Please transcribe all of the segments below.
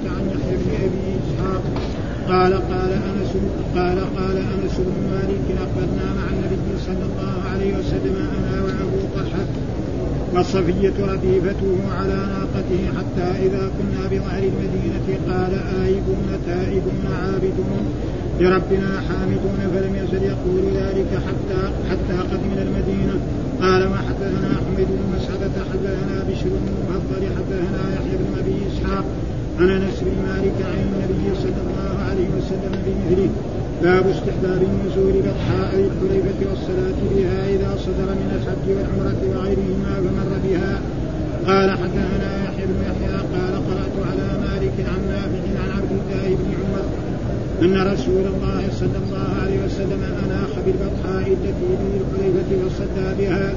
علية عن يحيى بن أبي إسحاق قال قال أنس قال قال أنس بن مالك أقبلنا مع النبي صلى الله عليه وسلم أنا وأبو طلحة والصفية رديفته على ناقته حتى إذا كنا بظهر المدينة قال آيبون تائبون عابدون لربنا حامدون فلم يزل يقول ذلك حتى حتى قدمنا المدينة. قال وحدثنا حميد بن مسعدة؟ حدثنا بشر بن المفضل حدثنا يحيى بن أبي إسحاق عن أنس بن مالك عن النبي صلى الله عليه وسلم بمثله باب استحباب النزول بطحاء الحليفة والصلاة بها إذا صدر من الحج والعمرة وغيرهما فمر بها. قال حدثنا يحيى بن يحيى قال قرأت على مالك عن نافع عن عبد الله بن عمر أن رسول الله صلى الله عليه وسلم أناخ بالبطحاء التي به الحليفة وصلى بها.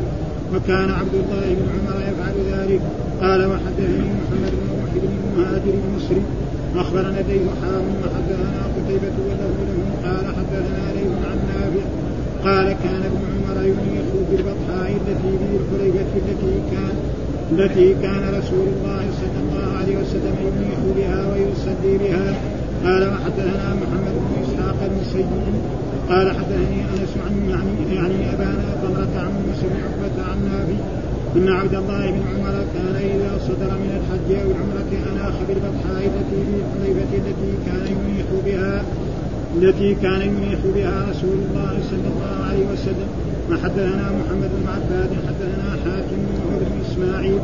وكان عبد الله بن عمر يفعل ذلك. قال وحدثني محمد بن روح بن المهاجر المصري أخبرنا ليث حام وحدثنا قتيبة وله له قال حدثنا ليث عن نافع قال كان ابن عمر ينيخ بالبطحاء التي به الحليفة التي كان التي كان رسول الله صلى الله عليه وسلم ينيخ بها ويصلي بها. قال وحدثنا محمد بن إسحاق بن سيد. قال حدثني أنس عن يعني يعني أبانا ضمرة عن موسى بن عقبة عن نافع أن عبد الله بن عمر كان إذا صدر من الحج أو العمرة اناخ بالبطحاء في الحليفة التي كان ينيح بها التي كان ينيح بها رسول الله صلى الله عليه وسلم. وحدثنا محمد بن عباد حدثنا حاتم وهو بن إسماعيل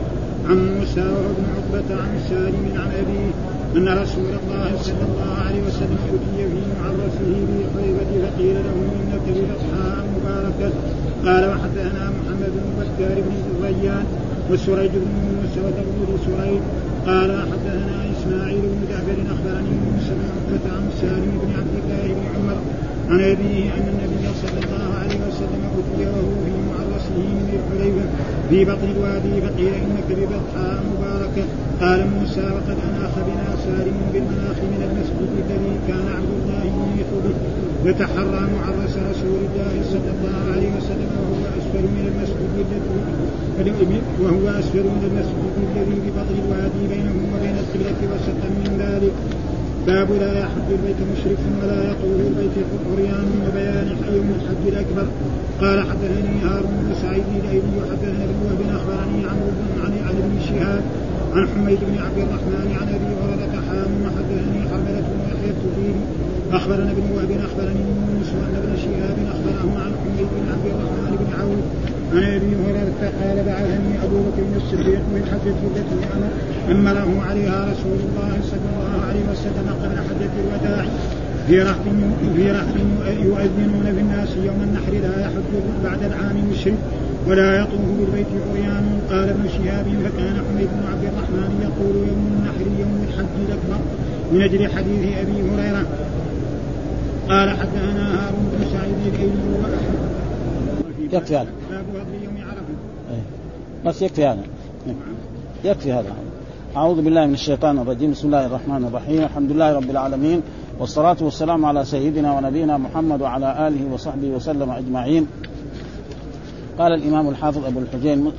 عن موسى وهو بن عقبة عن سالم عن أبيه أن رسول الله صلى الله عليه وسلم أتي في معرفه بحليفة فقيل له إنك بأصحاء مباركة. قال وحدثنا محمد بن بكار بن الريان وسريج بن موسى وداود سريج. قال حدثنا إسماعيل بن جعفر أخبرني موسى بن عقبة عن سالم بن عبد الله بن عمر عن أبيه أن النبي صلى الله عليه وسلم أتي وهو في معرسه من الحليفة في بطن الوادي فقيل إنك ببطحاء مباركة قال موسى وقد أناخ بنا سالم بالمناخ من المسجد الذي كان عبد الله ينيح به يتحرى معرس رسول الله صلى الله عليه وسلم وهو أسفل من المسجد الذي وهو أسفل من المسجد الذي ببطن الوادي بينهم وبين القبلة وسطا من ذلك باب لا يحج البيت مشرك ولا يطول البيت عريان وبيان يوم الحج الاكبر قال حدثني هارون بن سعيد الأيلي وحدثنا ابن وهب أخبرني عن عن عن ابن شهاب عن حميد بن عبد الرحمن عن أبي هريرة حام وحدثني حرملة بن يحيى التجيبي أخبرنا ابن وهب أخبرني يونس ان ابن شهاب اخبره عن حميد بن عبد الرحمن بن عوف عن أبي هريرة قال بعثني أبو بكر الصديق من حجه التي أمره عليها رسول الله صلى الله عليه وسلم قبل حجة الوداع في رهط في رهط يؤذنون في الناس يوم النحر لا يحج بعد العام مشرك ولا يطوف بالبيت عريان. قال ابن شهاب فكان حميد بن عبد الرحمن يقول يوم النحر يوم الحج الأكبر من أجل حديث أبي هريرة. قال حدثنا هارون بن سعيد الأيلي يكفي هذا. عرفة. بس يكفي هذا. يكفي هذا. أعوذ بالله من الشيطان الرجيم. بسم الله الرحمن الرحيم. الحمد لله رب العالمين. والصلاة والسلام على سيدنا ونبينا محمد وعلى آله وصحبه وسلم أجمعين. قال الإمام الحافظ أبو الحجين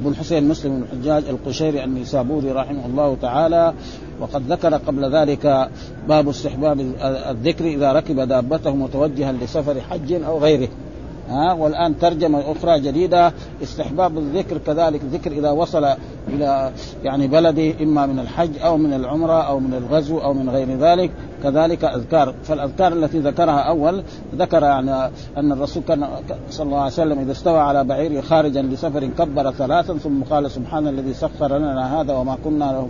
أبو الحسين مسلم بن الحجاج القشيري النيسابوري رحمه الله تعالى وقد ذكر قبل ذلك باب استحباب الذكر إذا ركب دابته متوجها لسفر حج أو غيره. ها والآن ترجمة أخرى جديدة استحباب الذكر كذلك ذكر إذا وصل إلى يعني بلده إما من الحج أو من العمرة أو من الغزو أو من غير ذلك. كذلك أذكار. فالأذكار التي ذكرها أول ذكر يعني أن الرسول كان صلى الله عليه وسلم إذا استوى على بعيره خارجا لسفر كبر ثلاثا ثم قال سبحان الذي سخر لنا هذا وما كنا له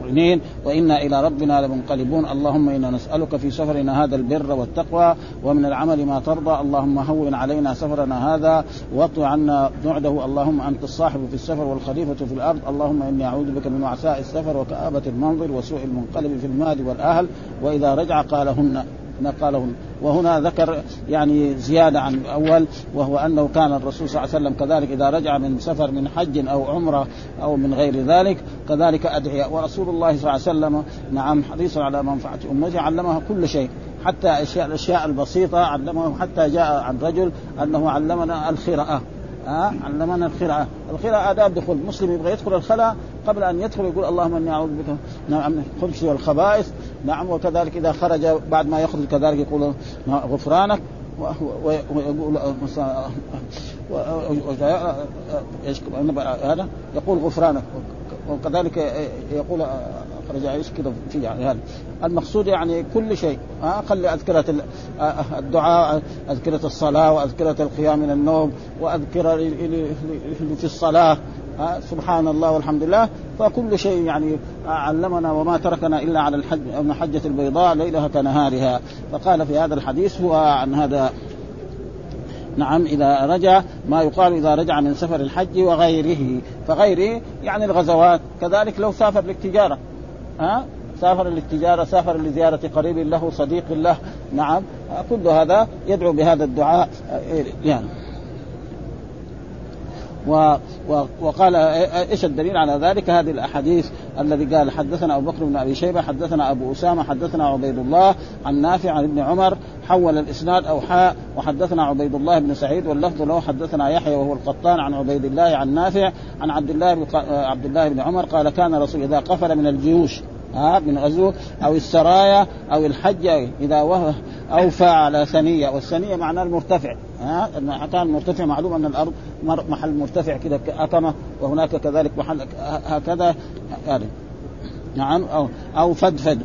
مقرنين وإنا إلى ربنا لمنقلبون. اللهم إنا نسألك في سفرنا هذا البر والتقوى ومن العمل ما ترضى. اللهم هون علينا سفرنا هذا واطو عنا بعده. اللهم أنت الصاحب في السفر والخليفه في الأرض. اللهم إني أعوذ بك من وعساء السفر وكآبة المنظر وسوء المنقلب في المال والأهل. وإذا رجع قالهن قالهن وهنا ذكر يعني زيادة عن الأول وهو أنه كان الرسول صلى الله عليه وسلم كذلك إذا رجع من سفر من حج أو عمرة أو من غير ذلك كذلك أدعية. ورسول الله صلى الله عليه وسلم نعم حريصا على منفعة أمته علمها كل شيء. حتى أشياء الأشياء البسيطة علمه حتى جاء عن رجل أنه علمنا الخراءة ها علمنا الخراءة الخراءة آداب دخول المسلم يبغى يدخل الخلاء قبل أن يدخل يقول اللهم إني أعوذ بك نعم من الخبث والخبائث نعم وكذلك إذا خرج بعد ما يخرج كذلك يقول غفرانك ويقول هذا يقول غفرانك وكذلك يقول خرج إيش كذا في يعني هذا المقصود يعني كل شيء. ها خلي أذكرة الدعاء أذكرة الصلاة وأذكرة القيام من النوم وأذكرة اللي في الصلاة. سبحان الله والحمد لله. فكل شيء يعني علمنا وما تركنا إلا على الحج حجة البيضاء ليلها كنهارها. فقال في هذا الحديث هو عن هذا. نعم إذا رجع ما يقال إذا رجع من سفر الحج وغيره. فغيره يعني الغزوات كذلك لو سافر للتجارة. ها? سافر للتجارة سافر لزيارة قريب له صديق له. نعم. كل هذا يدعو بهذا الدعاء. يعني. و وقال إيش الدليل على ذلك؟ هذه الأحاديث الذي قال حدثنا أبو بكر بن أبي شيبة حدثنا أبو أسامة حدثنا عبيد الله عن نافع عن ابن عمر حول الإسناد أو حاء. وحدثنا عبيد الله بن سعيد واللفظ له حدثنا يحيى وهو القطان عن عبيد الله عن نافع عن عبد الله بن عبد الله بن عمر قال كان رسول إذا قفل من الجيوش ها من غزو أو السرايا أو الحج إذا وهو اوفى على ثنية. والثنية معناه المرتفع ها كان مرتفع معلوم أن الأرض محل مرتفع كذا اكمه وهناك كذلك محل هكذا يعني نعم أو أو فدفد.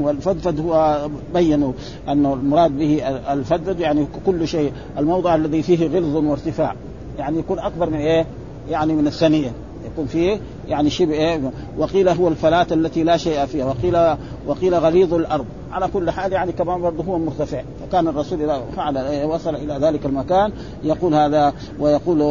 والفدفد هو بينوا أنه المراد به الفدفد يعني كل شيء. الموضع الذي فيه غلظ وارتفاع يعني يكون أكبر من إيه؟ يعني من الثنية. يكون فيه يعني شبه وقيل هو الفلاة التي لا شيء فيها وقيل وقيل غليظ الأرض. على كل حال يعني كمان برضه هو مرتفع. فكان الرسول إذا فعل وصل إلى ذلك المكان يقول هذا ويقول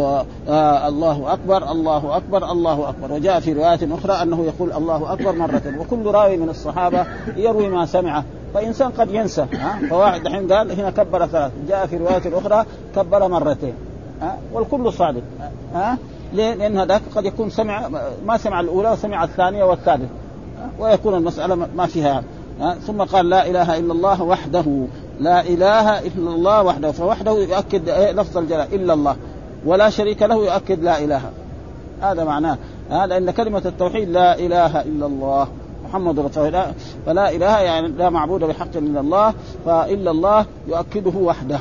آه الله أكبر الله أكبر الله أكبر. وجاء في رواية أخرى أنه يقول الله أكبر مرة. وكل راوي من الصحابة يروي ما سمعه. فإنسان قد ينسى ها؟ فواحد الحين قال هنا كبر ثلاث. جاء في رواية أخرى كبر مرتين ها؟ والكل صادق ها؟ ليه؟ لأن هذاك قد يكون سمع ما سمع الأولى وسمع الثانية والثالثه ويكون المسألة ما فيها. ثم قال لا إله إلا الله وحده. لا إله إلا الله وحده. فوحده يؤكد لفظ الجلال إلا الله. ولا شريك له يؤكد لا إله. هذا معناه. هذا ان كلمة التوحيد لا إله إلا الله. محمد رسول الله. فلا إله يعني لا معبود بحق إلا الله. فإلا الله يؤكده وحده.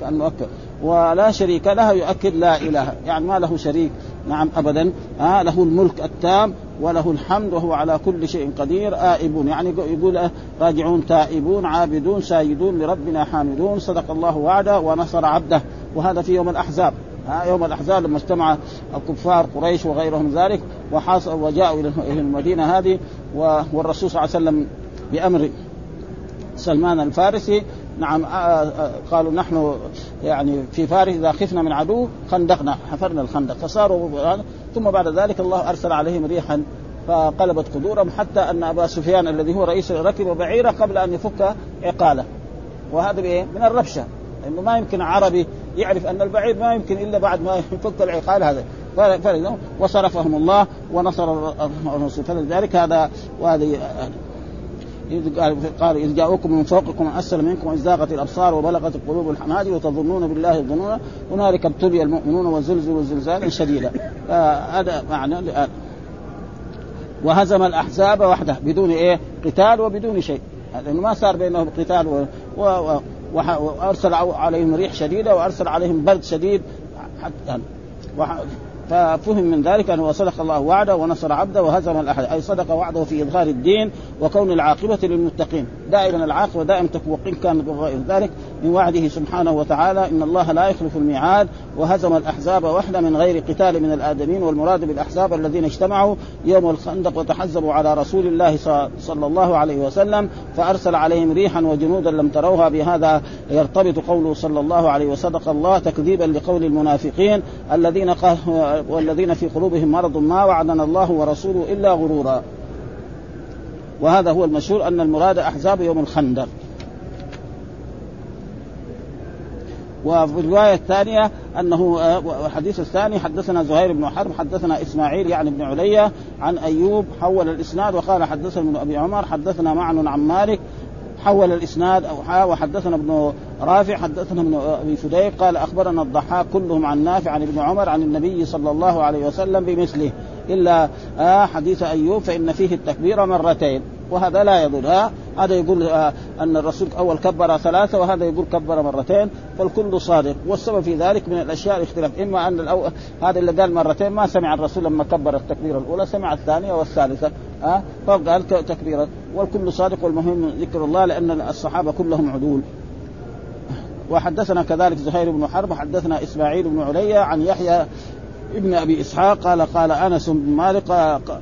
كأنه أكد ولا شريك له يؤكد لا إله. يعني ما له شريك. نعم ابدا. آه له الملك التام وله الحمد وهو على كل شيء قدير آئبون. يعني يقول راجعون تائبون عابدون ساجدون لربنا حامدون صدق الله وعده ونصر عبده. وهذا في يوم الأحزاب. ها يوم الأحزاب لما اجتمع الكفار قريش وغيرهم ذلك وحاصل وجاءوا إلى المدينة هذه والرسول صلى الله عليه وسلم بأمر سلمان الفارسي نعم قالوا نحن يعني في فارس إذا خفنا من عدو خندقنا حفرنا الخندق فصاروا ثم بعد ذلك الله أرسل عليهم ريحا فقلبت قدورهم حتى أن أبا سفيان الذي هو رئيس ركب بعيره قبل أن يفك عقاله. وهذا بإيه؟ من الربشة. لأنه ما يمكن عربي يعرف أن البعير ما يمكن إلا بعد ما يفك العقال هذا. وصرفهم الله ونصر الرسول. فلذلك هذا وهذه قال إذ جاءوكم من فوقكم أسفل منكم إذ زاغت الأبصار وبلغت القلوب الحناجر وتظنون بالله الظنون هنالك ابتلي المؤمنون وزلزلوا زلزالا شديدا. هذا معنى وهزم الأحزاب وحده بدون إيه؟ قتال وبدون شيء. لأنه ما صار بينهم قتال و... و... و... وأرسل عليهم ريح شديدة وأرسل عليهم برد شديد. حتى ففهم من ذلك أنه صدق الله وعده ونصر عبده وهزم الأحد. أي صدق وعده في إظهار الدين وكون العاقبة للمتقين. دائما العاقبة دائما تكون كان بغير ذلك من وعده سبحانه وتعالى إن الله لا يخلف الميعاد وهزم الأحزاب وحده من غير قتال من الآدمين والمراد بالأحزاب الذين اجتمعوا يوم الخندق وتحزبوا على رسول الله صلى الله عليه وسلم فأرسل عليهم ريحا وجنودا لم تروها بهذا. يرتبط قوله صلى الله عليه وصدق الله تكذيبا لقول المنافقين الذين قال والذين في قلوبهم مرض ما وعدنا الله ورسوله إلا غرورا. وهذا هو المشهور أن المراد أحزاب يوم الخندق. وفي الروايه الثانية أنه الحديث الثاني حدثنا زهير بن حرب حدثنا إسماعيل يعني بن عليا عن أيوب حول الإسناد وقال حدثنا ابن أبي عمر حدثنا معن عن مالك حول الإسناد أو وحدثنا ابن رافع حدثنا ابن أبي فديك قال أخبرنا الضحاك كلهم عن نافع عن ابن عمر عن النبي صلى الله عليه وسلم بمثله. إلا آه حديث أيوب فإن فيه التكبير مرتين وهذا لا يضر. ها هذا يقول آه أن الرسول أول كبر ثلاثة وهذا يقول كبر مرتين فالكل صادق. والسبب في ذلك من الأشياء الاختلاف. إما أن. هذا اللي قال مرتين ما سمع الرسول لما كبر التكبيره الأولى سمع الثانية والثالثة. ها فقال تكبيرا. والكل صادق والمهم ذكر الله لأن الصحابة كلهم عدول. وحدثنا كذلك زهير بن حرب حدثنا إسماعيل بن عليا عن يحيى ابن أبي إسحاق قال قال أنس بن مالك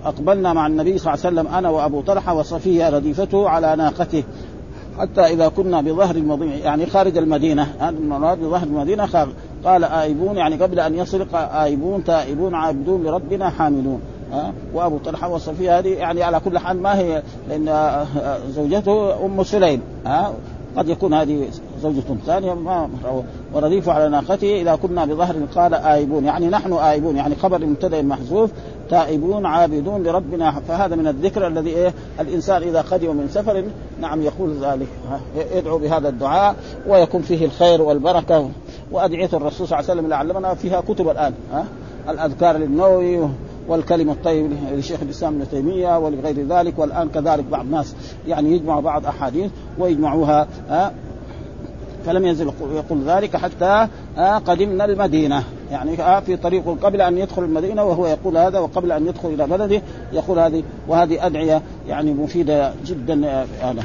أقبلنا مع النبي صلى الله عليه وسلم أنا وأبو طلحة وصفيه رديفته على ناقته حتى إذا كنا بظهر المدينة يعني خارج المدينة. المراد بظهر المدينة خارج قال آيبون يعني قبل أن يصل آيبون تائبون عابدون لربنا حامدون. وابو طلحه وصفيه هذه يعني على كل حال ما هي لأن زوجته ام سليم ها؟ قد يكون هذه زوجة ثانية ما ورديف على ناقته إذا كنا بظهر قال آيبون يعني نحن آيبون يعني خبر مبتدأ محذوف تائبون عابدون لربنا فهذا من الذكر الذي إيه الإنسان إذا قدم من سفر نعم يقول ذلك يدعو بهذا الدعاء ويكون فيه الخير والبركة. وأدعية الرسول صلى الله عليه وسلم اللي علمنا فيها كتب الآن ها؟ الأذكار للنووي والكلم الطيب لشيخ الإسلام ابن تيمية ولغير ذلك والآن كذلك بعض الناس يعني يجمع بعض أحاديث ويجمعوها فلم يزل يقول ذلك حتى قدمنا المدينة. يعني في طريق قبل أن يدخل المدينة وهو يقول هذا وقبل أن يدخل إلى بلده يقول هذه وهذه أدعية يعني مفيدة جدا هذا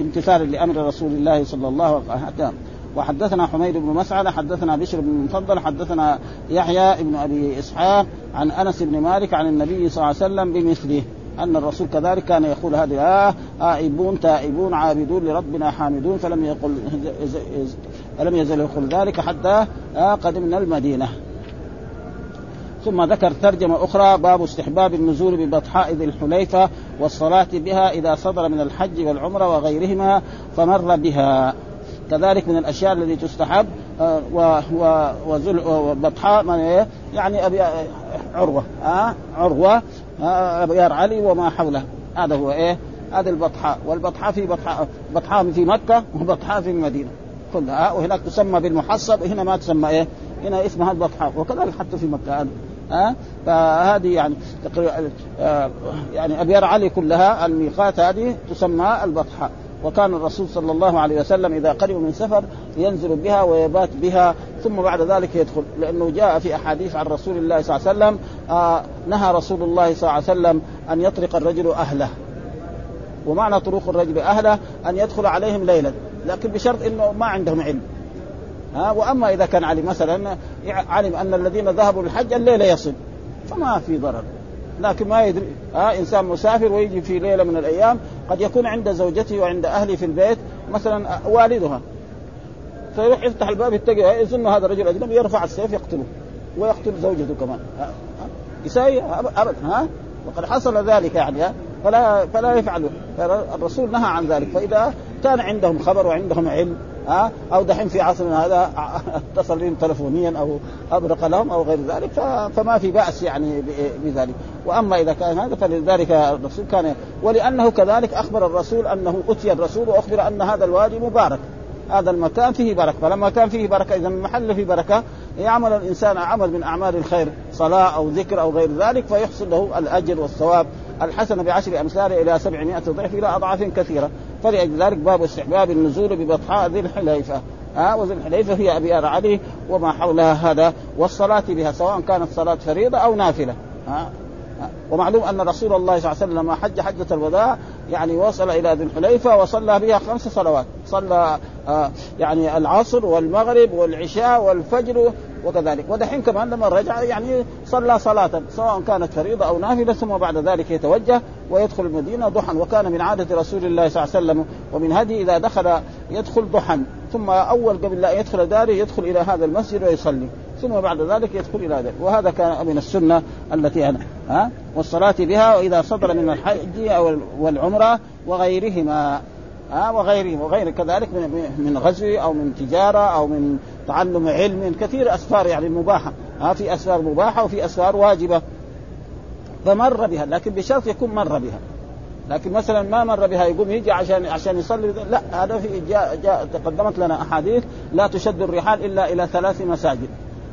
امتثالا لأمر رسول الله صلى الله عليه وسلم. وحدثنا حميد بن مسعد حدثنا بشر بن المفضل حدثنا يحيى بن أبي إسحاق عن أنس بن مالك عن النبي صلى الله عليه وسلم بمثله أن الرسول كذلك كان يقول هذه آه آئبون تائبون عابدون لربنا حامدون فلم يقل فلم يزل يقول ذلك حتى آه قدمنا المدينة. ثم ذكر ترجمة أخرى باب استحباب النزول ببطحاء ذي الحليفة والصلاة بها إذا صدر من الحج والعمرة وغيرهما فمر بها. كذلك من الأشياء التي تستحب آه، وبطحاء إيه؟ يعني ابي عروة ها عروة ابيار علي وما حوله. هذا هو إيه؟ هذا البطحاء. والبطحاء في بطحاء بطحاء في مكة وبطحاء في المدينة كلها. وهناك تسمى بالمحصب وهنا ما تسمى إيه؟ هنا اسمها البطحاء. وكذلك حتى في مكة ها فهذه يعني تقريبا آه، يعني ابيار علي كلها الميقات هذه تسمى البطحاء. وكان الرسول صلى الله عليه وسلم إذا قدم من سفر ينزل بها ويبات بها ثم بعد ذلك يدخل. لأنه جاء في أحاديث عن رسول الله صلى الله عليه وسلم آه نهى رسول الله صلى الله عليه وسلم أن يطرق الرجل أهله. ومعنى طرق الرجل أهله أن يدخل عليهم ليلا. لكن بشرط إنه ما عندهم علم. ها وأما إذا كان علم مثلا علم أن الذين ذهبوا للحج الليلة يصل فما في ضرر. لكن ما يدري. ها إنسان مسافر ويجي في ليلة من الأيام قد يكون عند زوجته وعند أهله في البيت مثلا والدها. فيروح يفتح الباب يتقي يظن هذا الرجل اجنبي يرفع السيف يقتله ويقتل زوجته كمان. يساوي ابدا ها. وقد حصل ذلك يعني ها. فلا فلا يفعلوا. الرسول نهى عن ذلك. فإذا كان عندهم خبر وعندهم علم ها؟ أو دحين في عصرنا هذا اتصل بهم تلفونيا أو أبرق لهم أو غير ذلك فما في بأس يعني بذلك. وأما إذا كان هذا فلذلك الرسول كان ولأنه كذلك أخبر الرسول أنه أتي الرسول وأخبر أن هذا الوادي مبارك. هذا المكان فيه بركة. فلما كان فيه بركة إذا المحل فيه بركة يعمل الإنسان عمل من أعمال الخير صلاة أو ذكر أو غير ذلك فيحصل له الأجر والثواب الحسنه بعشر أمثال إلى سبعمائة ضعف إلى أضعاف كثيرة. فلأجل ذلك باب استحباب النزول ببطحاء ذي الحليفة. ها وذي الحليفة هي ابيار علي وما حولها هذا والصلاة بها سواء كانت صلاة فريضة أو نافلة. ها ومعلوم أن رسول الله صلى الله عليه وسلم حج حجة الوداع يعني وصل إلى ذي الحليفة وصلى بها خمس صلوات. صلى آه يعني العصر والمغرب والعشاء والفجر وكذلك. ودحين كمان لما رجع يعني صلى صلاة سواء كانت فريضة أو نافلة ثم بعد ذلك يتوجه ويدخل المدينة ضحى وكان من عادة رسول الله صلى الله عليه وسلم ومن هدي إذا دخل يدخل ضحى ثم أول قبل لا يدخل داره يدخل إلى هذا المسجد ويصلي. ثم بعد ذلك يدخل إلى ذلك. وهذا كان من السنة التي أنا ها؟ والصلاة بها وإذا صدر من الحج أو والعمرة وغيرهما. ها؟ وغيره وغير كذلك من غزو أو من تجارة أو من تعلم علم. كثير أسفار يعني مباحة. ها؟ في أسفار مباحة وفي أسفار واجبة. فمر بها. لكن بشرط يكون مر بها. لكن مثلا ما مر بها يقوم يجي عشان عشان يصلي. لا هذا في جاء, جاء تقدمت لنا أحاديث لا تشد الرحال إلا إلى ثلاث مساجد.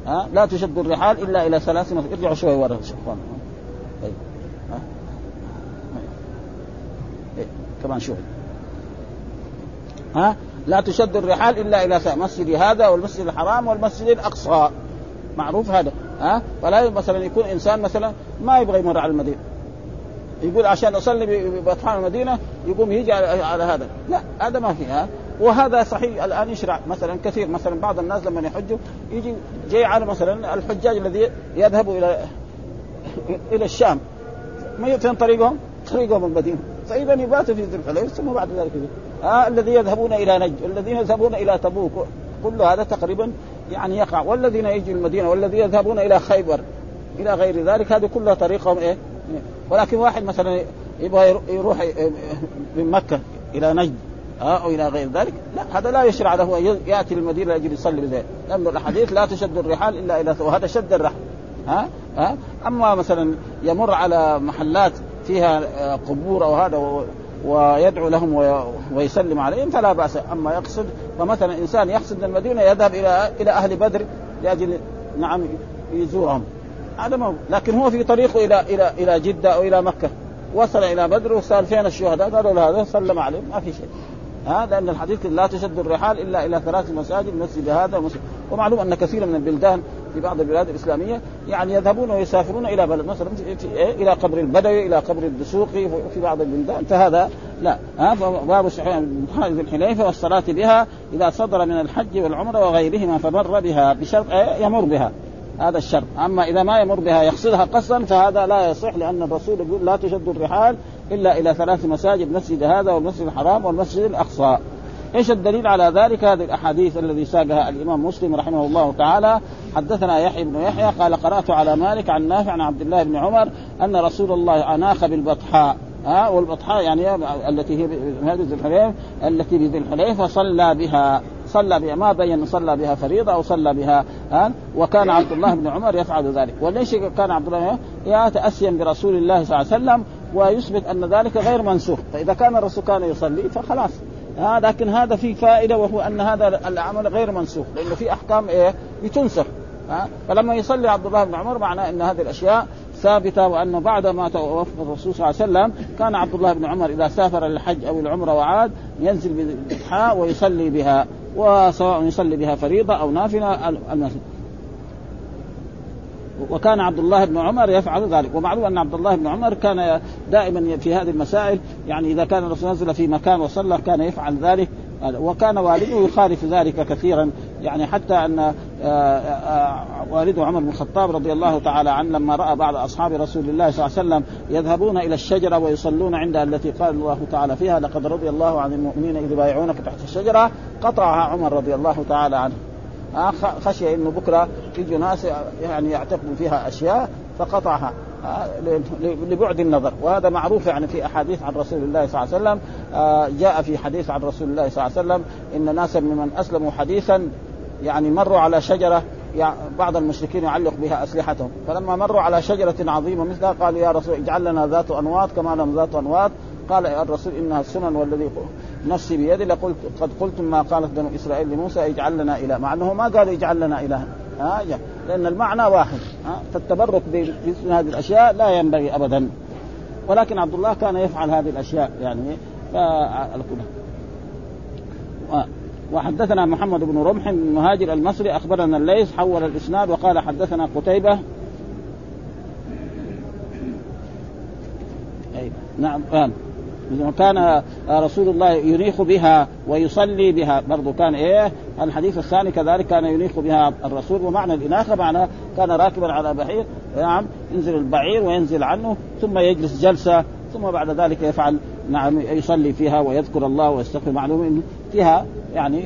ها؟ لا تشد الرحال إلا إلى ثلاث مساجد ارجعوا شوي ورا اخوان طيب. إيه. كمان شوي. ها؟ لا تشد الرحال إلا إلى مسجد هذا والمسجد الحرام والمسجد الأقصى. معروف هذا. ها؟ فلا مثلا يكون إنسان مثلا ما يبغى يمر على المدينة. يقول عشان أصلي بطحان المدينة يقوم يجي على, هذا. لا هذا ما فيها وهذا صحيح. الآن يشرع مثلا كثير مثلا بعض الناس لما يحجوا يجي جاي على مثلا الحجاج الذي يذهبوا إلى إلى الشام. ما فين طريقهم؟ طريقهم المدينة فاذا يباتوا في ذي الحليفه ثم بعد ذلك آه الذي يذهبون إلى نجد والذين يذهبون إلى تبوك. كل هذا تقريبا يعني يقع. والذين يجوا المدينة والذين يذهبون إلى خيبر إلى غير ذلك هذه كلها طريقهم إيه؟ ولكن واحد مثلا يبغى يروح من مكة إلى نجد. أو إلى غير ذلك. لا هذا لا يشرع له يأتي للمدينه لأجل يصلي بذلك لأن الأحاديث لا تشد الرحال إلا إلى وهذا شد الرحل ها؟ ها؟ أما مثلا يمر على محلات فيها قبور أو هذا ويدعو لهم ويسلم عليهم فلا بأس. أما يقصد فمثلا إنسان يقصد المدينة يذهب إلى إلى أهل بدر لأجل نعم يزورهم. هذا ما لكن هو في طريقه إلى إلى إلى جدة أو إلى مكة. وصل إلى بدر وسأل فين الشهداء؟ قالوا له هذا سلم عليهم ما في شيء. ها لأن الحديث لا تشد الرحال إلا إلى ثلاث مساجد مسجد هذا ومسجد ومعلوم أن كثيرا من البلدان في بعض البلاد الإسلامية يعني يذهبون ويسافرون إلى بلد مثلا إيه؟ إلى قبر البدوي إلى قبر الدسوقي في بعض البلدان. فهذا لا. ها باب ذي الحليفة والصلاة بها إذا صدر من الحج والعمرة وغيرهما فمر بها بشرط إيه؟ يمر بها. هذا الشرط. أما إذا ما يمر بها يقصدها قصدا فهذا لا يصح لأن الرسول يقول لا تشد الرحال إلا إلى ثلاث مساجد مسجد هذا والمسجد الحرام والمسجد الأقصى. إيش الدليل على ذلك؟ هذه الأحاديث الذي ساقها الإمام مسلم رحمه الله تعالى. حدثنا يحيى بن يحيى قال قرأت على مالك عن نافع عن عبد الله بن عمر أن رسول الله أناخ بالبطحاء. ها والبطحاء يعني التي هي هذه ذي الحليف التي بذي الحليف فصلى بها. صلى بها ما بين صلى بها فريضة أو صلى بها ها وكان عبد الله بن عمر يفعل ذلك. وليش كان عبد الله يا تأسيا برسول الله صلى الله عليه وسلم ويثبت أن ذلك غير منسوخ. فإذا كان الرسول كان يصلي فخلاص. ها لكن هذا في فائدة وهو أن هذا العمل غير منسوخ. لأنه في أحكام إيه؟ بتنسخ. ها فلما يصلي عبد الله بن عمر معناه إن هذه الأشياء ثابتة وانه بعد ما توفى الرسول صلى الله عليه وسلم كان عبد الله بن عمر إذا سافر للحج أو العمرة وعاد ينزل بالإضحاء ويصلي بها وسواء يصلي بها فريضة أو نافلة المسجد. وكان عبد الله بن عمر يفعل ذلك. ومعلوم أن عبد الله بن عمر كان دائما في هذه المسائل يعني إذا كان الرسول نزل في مكان وصلى كان يفعل ذلك. وكان والده يخالف ذلك كثيرا. يعني حتى أن آه، آه، والده عمر بن الخطاب رضي الله تعالى عنه لما رأى بعض أصحاب رسول الله صلى الله عليه وسلم يذهبون إلى الشجرة ويصلون عندها التي قال الله تعالى فيها لقد رضي الله عن المؤمنين إذ يبايعونك تحت الشجرة قطعها عمر رضي الله تعالى عنه. آه، خشي إنه بكرة يجوا ناس يعني يعتقدوا فيها أشياء فقطعها لبعد النظر. وهذا معروف يعني في أحاديث عن رسول الله صلى الله عليه وسلم آه، جاء في حديث عن رسول الله صلى الله عليه وسلم إن ناسا ممن أسلموا حديثا يعني مروا على شجرة يعني بعض المشركين يعلق بها أسلحتهم. فلما مروا على شجرة عظيمة مثلها قالوا يا رسول اجعل لنا ذات أنواط كما لهم ذات أنواط. قال يا الرسول إنها السنن والذي نفسي بيدي لقلت قد قلتم ما قالت بنو إسرائيل لموسى اجعل لنا اله مع أنه ما قالوا اجعل لنا اله ها لأن المعنى واحد فالتبرك بمثل هذه الأشياء لا ينبغي ابدا. ولكن عبد الله كان يفعل هذه الأشياء يعني. وحدثنا محمد بن رمح المهاجر المصري أخبرنا الليث حول الإسناد وقال حدثنا قتيبة. أي نعم كان رسول الله ينيخ بها ويصلي بها. برضو كان إيه الحديث الثاني كذلك كان ينيخ بها الرسول. ومعنى الاناخه معنى كان راكبا على بعير. نعم ينزل البعير وينزل عنه ثم يجلس جلسة ثم بعد ذلك يفعل نعم يصلي فيها ويذكر الله ويستغفر. معلوم انه فيها يعني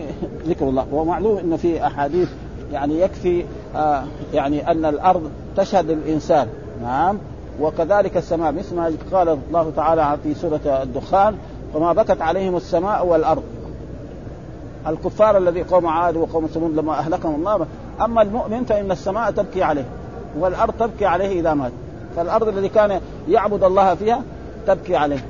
ذكر الله. ومعلوم انه في أحاديث يعني يكفي آه يعني أن الأرض تشهد الانسان نعم وكذلك السماء. مثل ما قال الله تعالى في سورة الدخان وما بكت عليهم السماء والأرض. الكفار الذي قوم عاد وقوم ثمود لما أهلكهم الله أما المؤمن فإن السماء تبكي عليه والأرض تبكي عليه إذا مات. فالأرض الذي كان يعبد الله فيها تبكي عليه.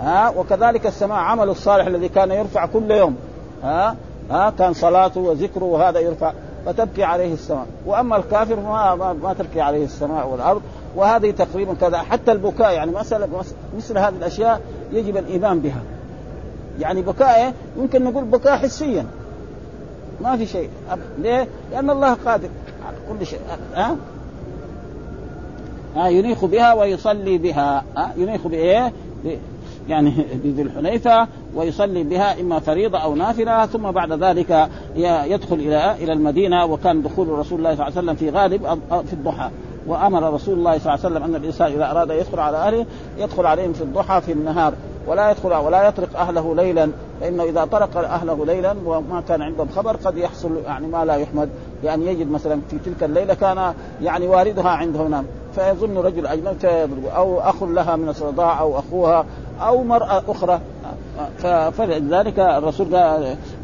ها؟ وكذلك السماء عمل الصالح الذي كان يرفع كل يوم. ها؟ ها؟ كان صلاته وذكره وهذا يرفع فتبكي عليه السماء. وأما الكافر ما ما, ما تبكي عليه السماء والأرض. وهذه تقريبا كذا. حتى البكاء يعني مسألة مثل هذه الأشياء يجب الإيمان بها. يعني بكاء يمكن نقول بكاء حسيا. ما في شيء. ليه؟ لأن الله قادر. على كل شيء. ها؟ ها ينيخ بها ويصلي بها. ها ينيخ بإيه؟ يعني بذي الحليفة ويصلي بها إما فريضة أو نافلة. ثم بعد ذلك يدخل إلى إلى المدينة. وكان دخول رسول الله صلى الله عليه وسلم في غالب في الضحى. وأمر رسول الله صلى الله عليه وسلم أن الإنسان إذا أراد يدخل على أهله يدخل عليهم في الضحى في النهار ولا يدخل ولا يطرق أهله ليلا فإنه إذا طرق أهله ليلا وما كان عندهم خبر قد يحصل يعني ما لا يحمد يعني يجد مثلا في تلك الليلة كان يعني واردها عنده نام فيظن رجل أجنبي أو أخ لها من الرضاع أو أخوها أو مرأة أخرى فلذلك الرسول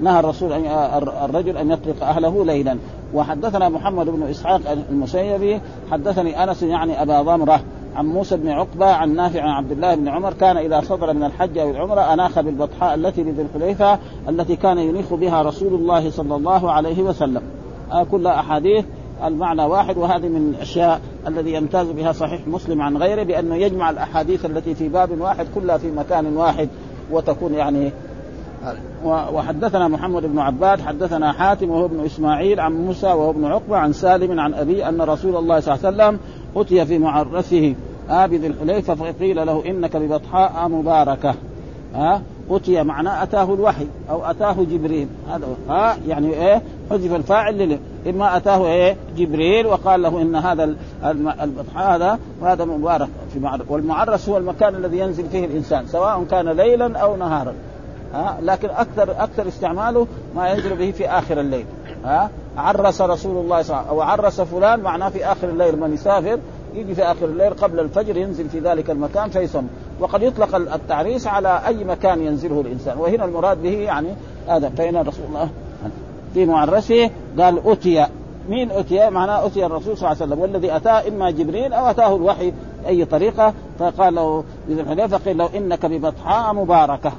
نهى الرسول الرجل أن يطلق أهله ليلا. وحدثنا محمد بن إسحاق المسيبي حدثني أنس يعني أبا ضمرة عن موسى بن عقبة عن نافع عن عبد الله بن عمر كان إذا صدر من الحج أو العمرة أناخ بالبطحاء التي بذي الحليفة التي كان ينيخ بها رسول الله صلى الله عليه وسلم. آه كلها أحاديث المعنى واحد وهذه من الأشياء الذي يمتاز بها صحيح مسلم عن غيره بأنه يجمع الأحاديث التي في باب واحد كلها في مكان واحد. وتكون يعني وحدثنا محمد بن عباد حدثنا حاتم وهو ابن إسماعيل عن موسى وهو ابن عقبة عن سالم عن أبي أن رسول الله صلى الله عليه وسلم أتي في معرسه آبذ الحليفة فقيل له إنك ببطحاء مباركة ها أتي معناه أتاه الوحي أو أتاه جبريل. هذا ها يعني إيه حذف الفاعل لله إما أتاه إيه جبريل وقال له إن هذا هذا وهذا مبارك في معرس والمعرس هو المكان الذي ينزل فيه الإنسان سواء كان ليلا أو نهارا. ها لكن أكثر أكثر استعماله ما ينزل به في آخر الليل. ها عرس رسول الله صلى الله عليه وسلم أو عرس فلان معناه في آخر الليل من يسافر يجي في آخر الليل قبل الفجر ينزل في ذلك المكان فيصم. وقد يطلق التعريس على أي مكان ينزله الإنسان. وهنا المراد به يعني هذا فإن رسول الله في معرسه قال أتي. مين أتي؟ معناه أتي الرسول صلى الله عليه وسلم. والذي أتاه إما جبريل أو أتاه الوحي بأي طريقة. فقال له بذي الحليفة قيل له إنك ببطحاء مباركة.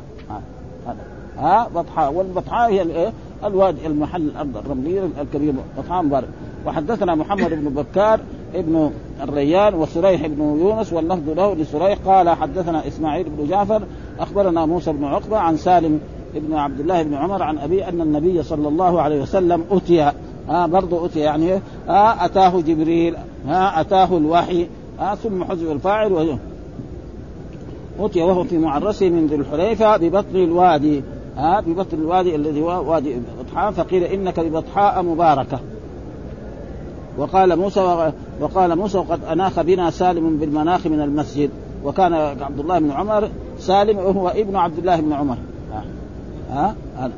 ها؟ بطحاء. والبطحاء هي الإيه؟ الوادي المحل الأرض الرملية الكبير بطحاء مبارك. وحدثنا محمد بن بكار ابن الريان وسريح بن يونس واللفظ له لسريح. قال حدثنا إسماعيل بن جعفر أخبرنا موسى بن عقبة عن سالم ابن عبد الله بن عمر عن ابي أن النبي صلى الله عليه وسلم أتي. ها برضه أتي يعني. ها أتاه جبريل. ها أتاه الوحي. ها ثم حذف الفاعل أتي وهو في معرسه من ذي الحليفة ببطن الوادي. ها ببطن الوادي الذي هو وادي بطحاء فقيل إنك ببطحاء مباركة. وقال موسى وقال موسى وقد أناخ بنا سالم بالمناخ من المسجد وكان عبد الله بن عمر سالم وهو ابن عبد الله بن عمر. ها ها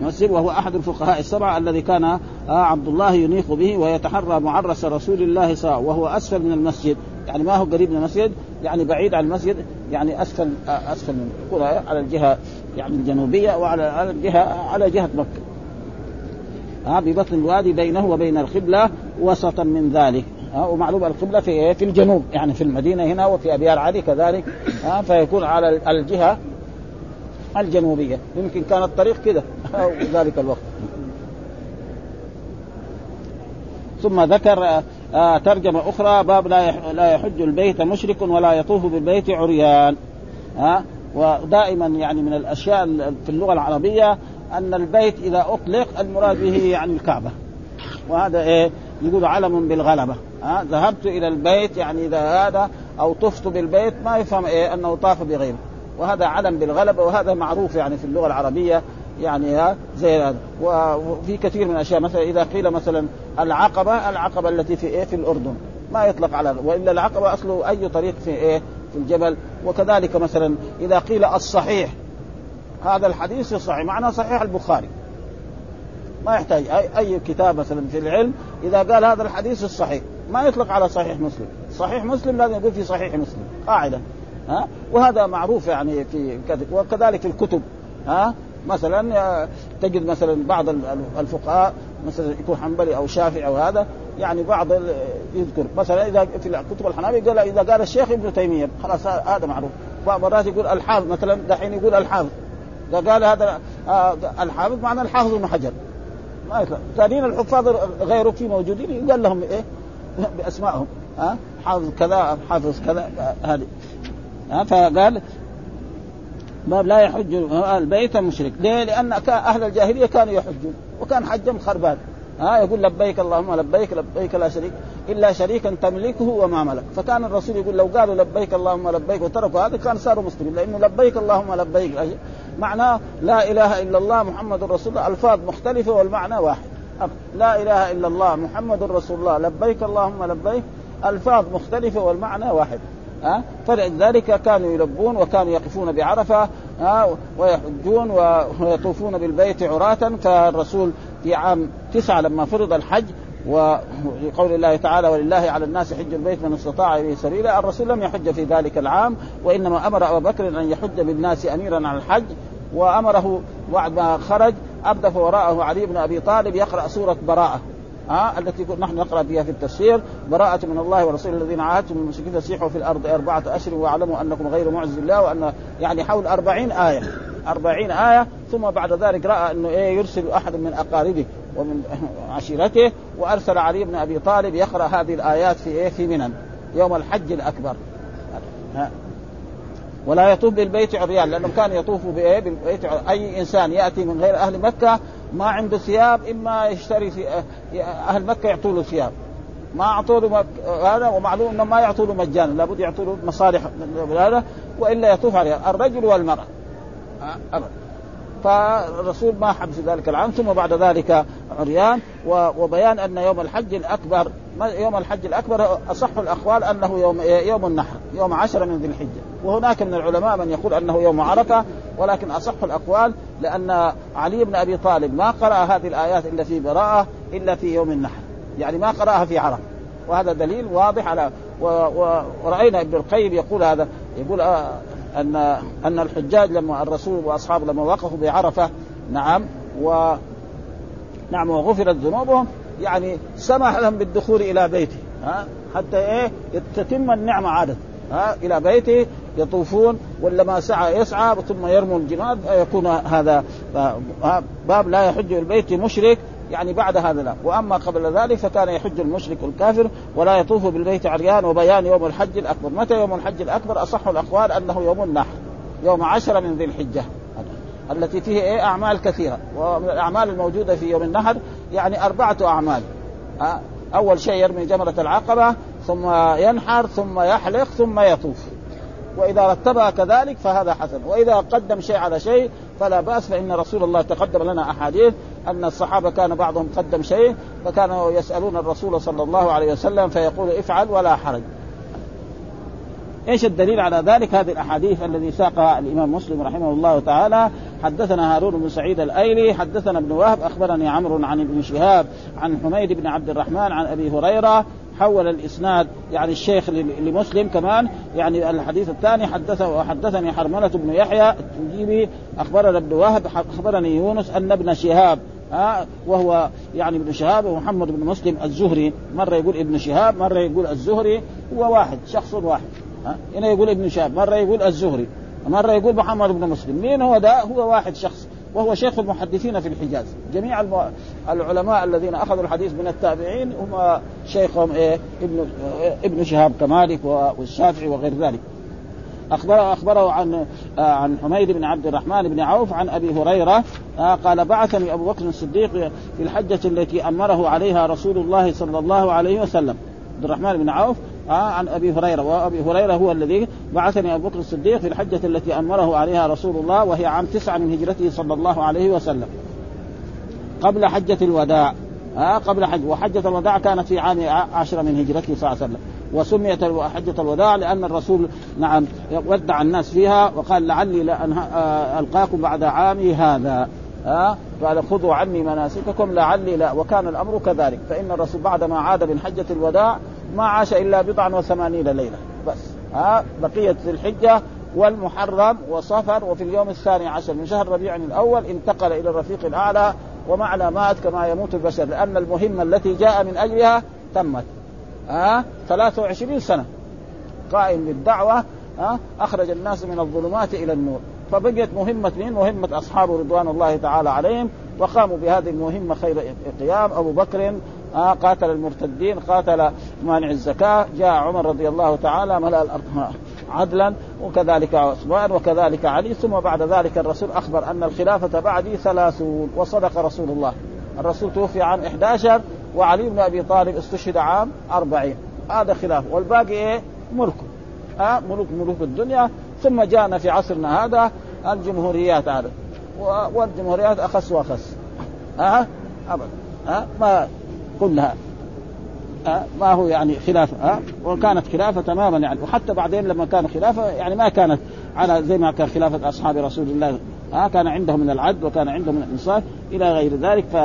مسجد وهو أحد الفقهاء السبعة الذي كان عبد الله ينيخ به ويتحرى معرس رسول الله صلى الله عليه وسلم وهو أسفل من المسجد. يعني ما هو قريب من المسجد يعني بعيد عن المسجد يعني أسفل أسفل من على الجهة يعني الجنوبية وعلى على الجهة على جهة مكة. ها ببطن الوادي بينه وبين القبلة وسطا من ذلك. ها ومعلوم القبلة في في الجنوب يعني في المدينة هنا وفي ابيار علي كذلك. ها فيكون على الجهة الجنوبية. يمكن كان الطريق كذا ذلك الوقت. ثم ذكر آه ترجمة أخرى باب لا لا يحج البيت مشرك ولا يطوف بالبيت عريان. ها ودائما يعني من الأشياء في اللغة العربية أن البيت إذا أطلق المراد به يعني الكعبة. وهذا إيه؟ يقول علم بالغلبة. ها؟ ذهبت إلى البيت يعني إذا هذا أو طفت بالبيت ما يفهم إيه؟ أنه طاف بغيره. وهذا علم بالغلبة وهذا معروف يعني في اللغة العربية يعني ها؟ زي هذا. وفي كثير من الاشياء مثلا إذا قيل مثلا العقبة العقبة التي في إيه؟ في الأردن. ما يطلق على وإلا العقبة أصله أي طريق في إيه؟ في الجبل. وكذلك مثلا إذا قيل الصحيح هذا الحديث الصحيح معناه صحيح البخاري. ما يحتاج اي أي كتاب مثلا في العلم إذا قال هذا الحديث الصحيح. ما يطلق على صحيح مسلم. صحيح مسلم لازم يقول في صحيح مسلم قاعدة ها؟ وهذا معروف يعني في وكذلك الكتب. ها؟ مثلا تجد مثلا بعض الفقهاء مثلا يكون حنبلي أو شافعي أو هذا يعني بعض يذكر. مثلا إذا في كتب الحنابلة قال إذا قال الشيخ ابن تيمية خلاص هذا معروف. مرات يقول الحافظ مثلا دحين يقول الحافظ. إذا قال هذا الحافظ معنى الحافظ ابن حجر. ما ثانيين الحفاظ غيره في موجودين يقال لهم إيه؟ بأسمائهم. ها حافظ كذا حافظ كذا هذه. ها فقال باب لا يحج البيت مشرك ليه؟ لأن أهل الجاهلية كانوا يحجون وكان حجهم خربان. ها يقول لبيك اللهم لبيك لبيك لا شريك إلا شريكا تملكه وما ملك. فكان الرسول يقول لو قالوا لبيك اللهم لبيك وتركوا هذا كان صاروا مسلمين لأنه لبيك اللهم لبيك. معناه لا إله إلا الله محمد رسول الله ألفاظ مختلفة والمعنى واحد. لا إله إلا الله محمد رسول الله لبيك اللهم لبيك ألفاظ مختلفة والمعنى واحد. ها فلذلك كانوا يلبون وكانوا يقفون بعرفة ها ويحجون ويطوفون بالبيت عراة فالرسول في عام تسعة لما فرض الحج وقول الله تعالى ولله على الناس حج البيت من استطاع إليه سبيلا. الرسول لم يحج في ذلك العام وإنما أمر ابا بكر أن يحج بالناس أميرا على الحج وأمره بعد ما خرج. أردف وراءه علي بن أبي طالب يقرأ سورة براءة ها التي نحن نقرأ فيها في التفسير. براءة من الله ورسوله الذين عاهدتم من المشركين فسيحوا في الأرض أربعة أشهر واعلموا أنكم غير معجز الله وأن يعني حول أربعين آية. أربعين آية ثم بعد ذلك رأى أنه إيه يرسل أحد من أقاربه ومن عشيرته وأرسل علي بن أبي طالب يقرأ هذه الآيات في إيه في منن يوم الحج الأكبر ها. ولا يطوف بالبيت عريان لأنهم كانوا يطوفوا بإيه بالبيت. أي إنسان يأتي من غير أهل مكة ما عنده ثياب إما يشتري في أهل مكة يعطوا له ثياب ما اعطوا له. هذا ومعلوم إنه ما يعطوا له مجانا لابد يعطوا له مصالح هذا وإلا يطوف عليها الرجل والمرأة أبدا. فالرسول ما حب في ذلك العام ثم بعد ذلك عريان وبيان أن يوم الحج الأكبر يوم الحج الأكبر أصح الأقوال أنه يوم يوم النحر يوم عشر من ذي الحجة. وهناك من العلماء من يقول أنه يوم عرفة ولكن أصح الأقوال لأن علي بن أبي طالب ما قرأ هذه الآيات إلا في براءة إلا في يوم النحر. يعني ما قرأها في عرفة. وهذا دليل واضح على. ورأينا ابن القيم يقول هذا يقول آه ان أن الحجاج لما الرسول وأصحابه لما وقفوا بعرفة نعم و نعم وغفرت ذنوبهم يعني سمح لهم بالدخول إلى بيته ها حتى إيه؟ تتم النعمة عاده ها إلى بيته يطوفون ولا ما سعى يسعى ثم يرموا الجناد يكون هذا باب لا يحج البيت مشرك يعني بعد هذا لا. وأما قبل ذلك فكان يحج المشرك الكافر ولا يطوف بالبيت عريان وبيان يوم الحج الأكبر. متى يوم الحج الأكبر؟ أصح الأقوال أنه يوم النحر يوم عشرة من ذي الحجة. التي فيه إيه؟ أعمال كثيرة. ومن الأعمال الموجودة في يوم النحر يعني أربعة أعمال. أول شيء يرمي جمرة العقبة ثم ينحر ثم يحلق ثم يطوف. وإذا رتبها كذلك فهذا حسن. وإذا قدم شيء على شيء فلا بأس فإن رسول الله تقدم لنا أحاديث أن الصحابة كان بعضهم قدم شيء فكانوا يسألون الرسول صلى الله عليه وسلم فيقول افعل ولا حرج إيش الدليل على ذلك؟ هذه الأحاديث الذي ساقها الإمام مسلم رحمه الله تعالى حدثنا هارون بن سعيد الأيلي حدثنا ابن وهب أخبرني عمرو عن ابن شهاب عن حميد بن عبد الرحمن عن أبي هريرة حول الإسناد يعني الشيخ لمسلم كمان يعني الحديث الثاني حدثه وحدثني حرملة بن يحيى التجيبي أخبرنا ابن وهب أخبرني يونس أن ابن شهاب ها وهو يعني ابن شهاب ومحمد بن مسلم الزهري مرة يقول ابن شهاب مرة يقول الزهري هو واحد شخص واحد ها هنا يقول ابن شهاب مرة يقول الزهري مرة يقول محمد بن مسلم مين هو ده؟ هو واحد شخص. وهو شيخ المحدثين في الحجاز. جميع العلماء الذين أخذوا الحديث من التابعين هم شيخهم إيه؟ ابن ابن شهاب كمالك والشافعي وغير ذلك. أخبره, أخبره عن عن حميد بن عبد الرحمن بن عوف عن أبي هريرة قال بعثني أبو بكر الصديق في الحجة التي أمره عليها رسول الله صلى الله عليه وسلم. عبد الرحمن بن عوف عن أبي هريرة. وأبي هريرة هو الذي بعثني أبو بكر الصديق في الحجة التي أمره عليها رسول الله وهي عام تسعة من هجرته صلى الله عليه وسلم. قبل حجة الوداع. آه قبل حج. وحجة الوداع كانت في عام عشرة من هجرته صلى الله عليه وسلم. وسميت حجة الوداع لأن الرسول نعم ودع الناس فيها وقال لعلي لأن ألقاكم بعد عامي هذا. ها؟ قال خذوا عني مناسككم لعلي لا. وكان الأمر كذلك. فإن الرسول بعد ما عاد من حجة الوداع ما عاش إلا بضعا وثمانين ليلة. بس. ها؟ بقية الحجة والمحرم وصفر وفي اليوم الثاني عشر من شهر ربيع الأول انتقل إلى الرفيق الأعلى. ومعنى مات كما يموت البشر لأن المهمة التي جاء من أجلها تمت. ها؟ 23 سنة. قائم بالدعوة ها؟ أخرج الناس من الظلمات إلى النور. فبقيت مهمة مين؟ مهمة أصحابه رضوان الله تعالى عليهم وقاموا بهذه المهمة خير قيام. أبو بكر آه قاتل المرتدين قاتل مانع الزكاة جاء عمر رضي الله تعالى ملأ الأرض عدلا وكذلك عثمان وكذلك علي ثم بعد ذلك الرسول أخبر أن الخلافة بعدي ثلاثون وصدق رسول الله. الرسول توفي عام 11 وعلي بن أبي طالب استشهد عام 40 هذا خلاف. والباقي إيه؟ ملكه ها آه ملوك ملوك الدنيا. ثم جاءنا في عصرنا هذا الجمهوريات هذا. والجمهوريات أخس وأخس. ها؟ ابدا ها؟ ما كلها أه؟ ما هو يعني خلافة. ها؟ وكانت خلافة تماما يعني. وحتى بعدين لما كان خلافة يعني ما كانت على زي ما كان خلافة أصحاب رسول الله. ها؟ كان عندهم من العدل وكان عندهم من الإنصاف إلى غير ذلك. ف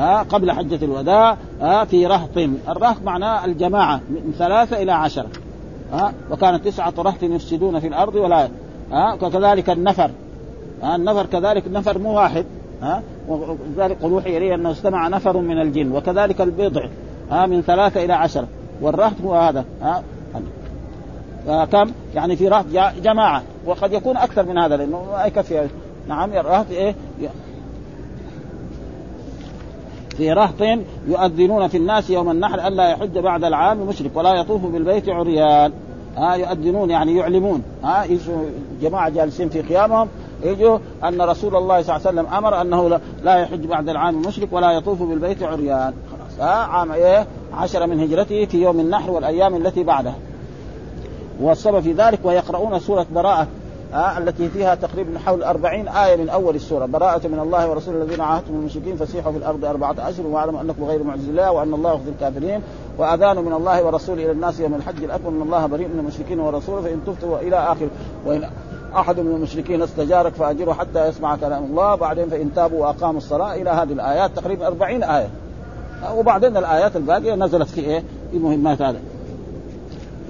ها قبل حجة الوداع ها في رهط. الرهط معناه الجماعة من ثلاثة إلى عشرة. ها وكانت تسعة رهط يفسدون في الأرض ولا ها وكذلك النفر. ها النفر كذلك النفر مو واحد. ها وذلك قل اوحي الي أنه استمع نفر من الجن. وكذلك البضع. ها من ثلاثة إلى عشرة. والرهط هو هذا. ها كم؟ يعني في رهط جماعة. وقد يكون أكثر من هذا لأنه ما يكفي. نعم الرهط إيه؟ في رهط يؤذنون في الناس يوم النحر الا يحج بعد العام مشرك ولا يطوف بالبيت عريان. ها يؤذنون يعني يعلمون. ها جماعة جالسين في قيامهم يجوا أن رسول الله صلى الله عليه وسلم أمر أنه لا يحج بعد العام مشرك ولا يطوف بالبيت عريان. ها عام إيه؟ عشر من هجرته في يوم النحر والأيام التي بعدها والسبب في ذلك ويقرؤون سورة براءة. آه التي فيها تقريبا حول أربعين آية من أول السورة. براءة من الله ورسوله الذين عاهدتم من المشركين فسيحوا في الأرض أربعة أشهر واعلموا أنكم غير معجز الله وأن الله يخزي الكافرين. وأذان من الله ورسوله إلى الناس يوم الحج الأكبر. من الله بريء من المشركين ورسوله. فإن تفتوا إلى آخر وإن أحد من المشركين استجارك فأجره حتى يسمع كلام الله. بعدين فإن تابوا وأقاموا الصلاة إلى هذه الآيات. تقريبا أربعين آية. وبعدين الآيات الباقية نزلت في إيه؟ في مهمات هذا.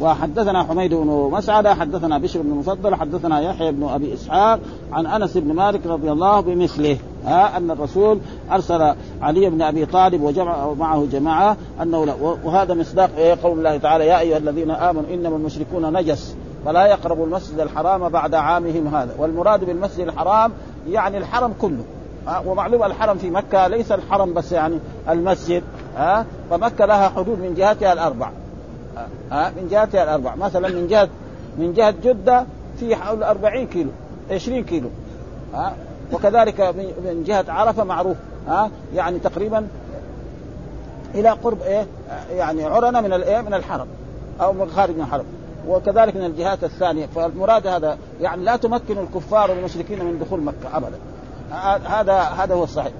وحدثنا حميد بن مسعدة حدثنا بشر بن المفضل حدثنا يحيى بن أبي إسحاق عن أنس بن مالك رضي الله بمثله ها أن الرسول أرسل علي بن أبي طالب وجمع معه جماعة أنه لا وهذا مصداق إيه؟ قول الله تعالى يا أيها الذين آمنوا إنما المشركون نجس فلا يقربوا المسجد الحرام بعد عامهم هذا والمراد بالمسجد الحرام يعني الحرم كله ومعلوم الحرم في مكة ليس الحرم بس يعني المسجد ها فمكة لها حدود من جهتها الأربع ها من جهتها الأربع. مثلا من جهه من جهة جدة في حول 40 كيلو 20 كيلو. ها وكذلك من جهة عرفة معروف. ها يعني تقريبا إلى قرب إيه يعني عرنة من الايه من الحرم أو من خارج من الحرم. وكذلك من الجهات الثانية. فالمراد هذا يعني لا تمكن الكفار والمشركين من دخول مكة ابدا. هذا هذا هو الصحيح.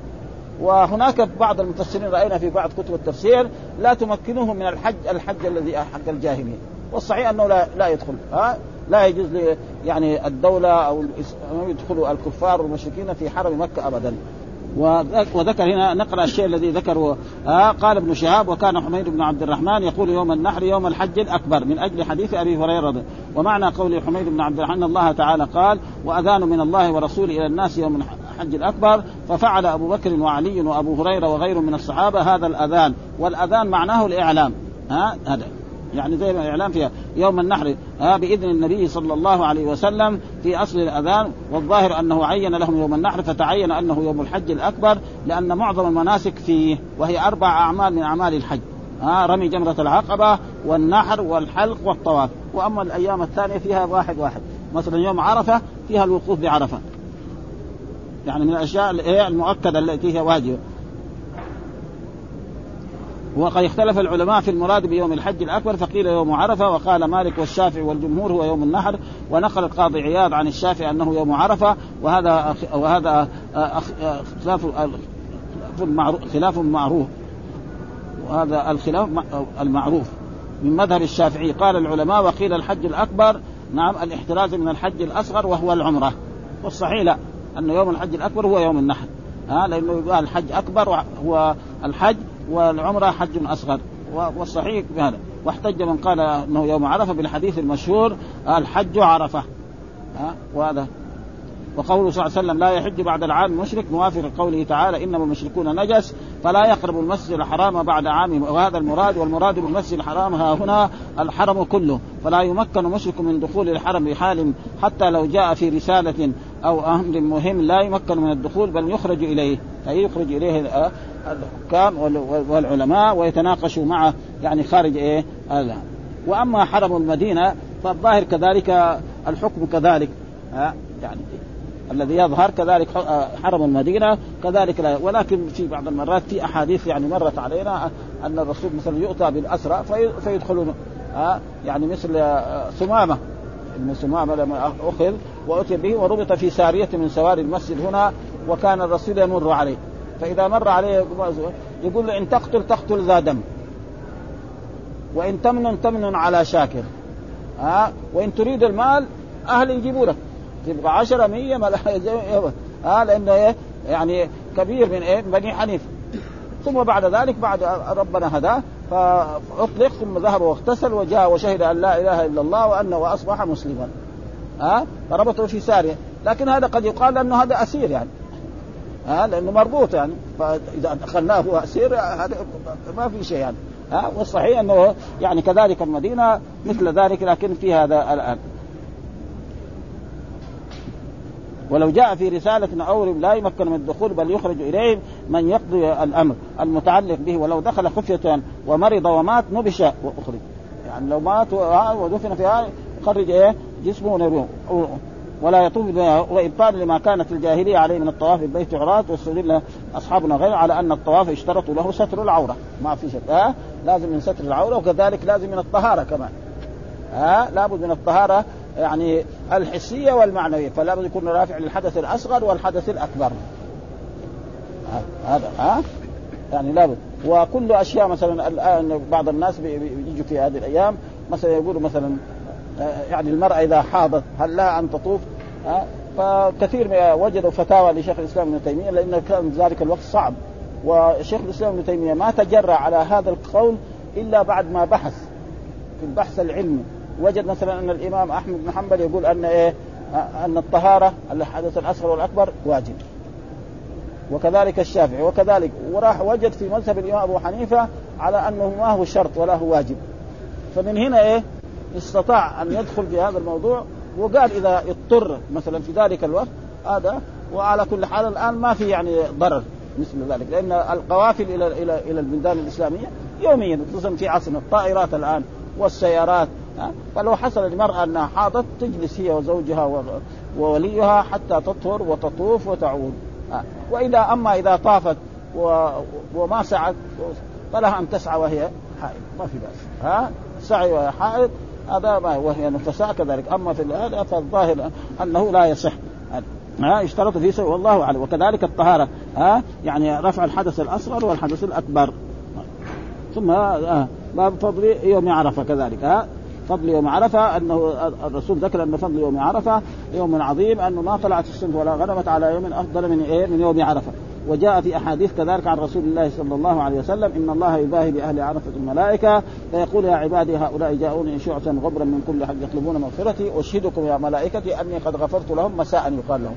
وهناك بعض المفسرين رأينا في بعض كتب التفسير لا تمكنوه من الحج الحج الذي حق الجاهليه والصحيح أنه لا لا يدخل ها؟ لا يجوز يعني الدولة أو يدخل الكفار والمشركين في حرم مكة ابدا. وذكر هنا نقرأ الشيء الذي ذكره آه قال ابن شهاب وكان حميد بن عبد الرحمن يقول يوم النحر يوم الحج الأكبر من أجل حديث أبي هريرة. ومعنى قول حميد بن عبد الرحمن الله تعالى قال وأذان من الله ورسوله إلى الناس يوم الحج الأكبر ففعل أبو بكر وعلي وأبو هريرة وغير من الصحابة هذا الأذان. والأذان معناه الإعلام. ها؟ هذا. يعني زي ما الإعلام فيها. يوم النحر. ها؟ بإذن النبي صلى الله عليه وسلم في أصل الأذان. والظاهر أنه عين لهم يوم النحر فتعين أنه يوم الحج الأكبر لأن معظم المناسك فيه وهي أربع أعمال من أعمال الحج. ها؟ رمي جمرة العقبة والنحر والحلق والطواف. وأما الأيام الثانية فيها واحد واحد. مثلا يوم عرفة فيها الوقوف بعرفة. يعني من الأشياء المؤكدة التي هي واجبة. وقد اختلف العلماء في المراد بيوم الحج الأكبر فقيل يوم عرفة وقال مالك والشافعي والجمهور هو يوم النحر ونقل القاضي عياض عن الشافعي أنه يوم عرفة وهذا وهذا خلاف خلاف خلاف معروف. وهذا الخلاف المعروف من مذهب الشافعي. قال العلماء وقيل الحج الأكبر نعم الاحتراز من الحج الأصغر وهو العمرة. والصحيح لا. ان يوم الحج الأكبر هو يوم النحر. ها لأنه يقال الحج أكبر هو الحج والعمرة حج أصغر. والصحيح بهذا. واحتج من قال أنه يوم عرفة بالحديث المشهور الحج عرفة. ها وهذا. وقوله صلى الله عليه وسلم لا يحج بعد العام مشرك. موافق قوله تعالى إنما المشركون نجس فلا يقرب المسجد الحرام بعد عام. وهذا المراد والمراد بالمسجد الحرام ها هنا الحرم كله. فلا يمكن مشرك من دخول الحرم بحال حتى لو جاء في رسالة أو أمر مهم لا يمكن من الدخول بل يخرج إليه. أي يخرج إليه الحكام والعلماء ويتناقشوا معه يعني خارج إيه؟ وأما حرم المدينة فالظاهر كذلك الحكم كذلك. ها يعني الذي يظهر كذلك حرم المدينة كذلك لا. ولكن في بعض المرات في أحاديث يعني مرت علينا أن الرسول مثلا يؤتى بالأسرى في فيدخلون. يعني مثل ثمامه ابن ثمامه لما أخذ وأتي به وربط في سارية من سواري المسجد هنا وكان الرسول يمر عليه. فإذا مر عليه يقول له إن تقتل تقتل ذا دم. وإن تمنن تمنن على شاكر. ها؟ وإن تريد المال أهل يجيبوا لك. تبقى 10 100 ما ها؟ لأنه إيه؟ يعني كبير من إيه؟ بني حنيفة. ثم بعد ذلك بعد ربنا هداه فأطلق ثم ذهب واغتسل وجاء وشهد أن لا إله إلا الله وأنه واصبح مسلما. ها؟ فربطه في سارية. لكن هذا قد يقال أنه هذا أسير يعني. ها؟ لأنه مربوط يعني. فإذا دخلناه أسير هذا ما في شيء يعني. ها؟ والصحيح أنه يعني كذلك المدينة مثل ذلك لكن في هذا الآن. ولو جاء في رسالة أو لا يمكن من الدخول بل يخرج إليه من يقضي الأمر المتعلق به. ولو دخل خفية ومرض ومات نبش وأخرج. يعني لو مات ودفن فيها خرج إيه؟ جسمه ولا يطوف وإبطال لما كانت الجاهلية عليه من الطواف بالبيت عراة واستدل أصحابنا غير على أن الطواف اشترطوا له ستر العورة. ما في شك. ها؟ لازم من ستر العورة وكذلك لازم من الطهارة كمان. ها؟ لابد من الطهارة يعني الحسية والمعنوية. فلا بد يكون رافع للحدث الأصغر والحدث الأكبر. هذا ها؟ يعني لابد. وكل أشياء مثلا الآن بعض الناس بيجوا في هذه الأيام. مثلا يقولوا مثلا يعني المرأة إذا حاضت هل لها أن تطوف؟ فكثير وجدوا فتاوى لشيخ الإسلام ابن تيمية لأن كان ذلك الوقت صعب. وشيخ الإسلام ابن تيمية ما تجرأ على هذا القول إلا بعد ما بحث في البحث العلمي. وجد مثلا أن الإمام أحمد بن حنبل يقول أن إيه؟ أن الطهارة الحدث الأصغر والأكبر واجب. وكذلك الشافعي وكذلك وراح وجد في مذهب الإمام أبو حنيفة على أنه ما هو شرط ولا هو واجب. فمن هنا إيه؟ استطاع أن يدخل في هذا الموضوع وقال إذا اضطر مثلا في ذلك الوقت هذا وعلى كل حال الآن ما في يعني ضرر مثل ذلك لأن القوافل إلى إلى إلى البلدان الإسلامية يوميا خصوصا في عصرنا الطائرات الآن والسيارات فلو حصل للمرأة أنها حاضت تجلس هي وزوجها ووليها حتى تطهر وتطوف وتعود وإذا أما إذا طافت وما سعت فلها أن تسعى وهي حائض ما في بأس ها؟ سعي وهي حائض هذا ما وهي نفساء كذلك. أما في هذا فالظاهر أنه لا يصح. ها اشترط في سوء والله أعلم. وكذلك الطهارة ها يعني رفع الحدث الأصغر والحدث الأكبر. ثم باب فضل يوم عرفة كذلك ها. فضل يوم عرفة أنه الرسول ذكر أن فضل يوم عرفة يوم عظيم انه ما طلعت الشمس ولا غربت على يوم أفضل من إيه من يوم عرفة. وجاء في أحاديث كذلك عن رسول الله صلى الله عليه وسلم إن الله يباهي بأهل عرفة الملائكة فيقول يا عبادي هؤلاء جاءوني شعثا غبرا من كل حد يطلبون مغفرتي أشهدكم يا ملائكتي أني قد غفرت لهم مساء يقال لهم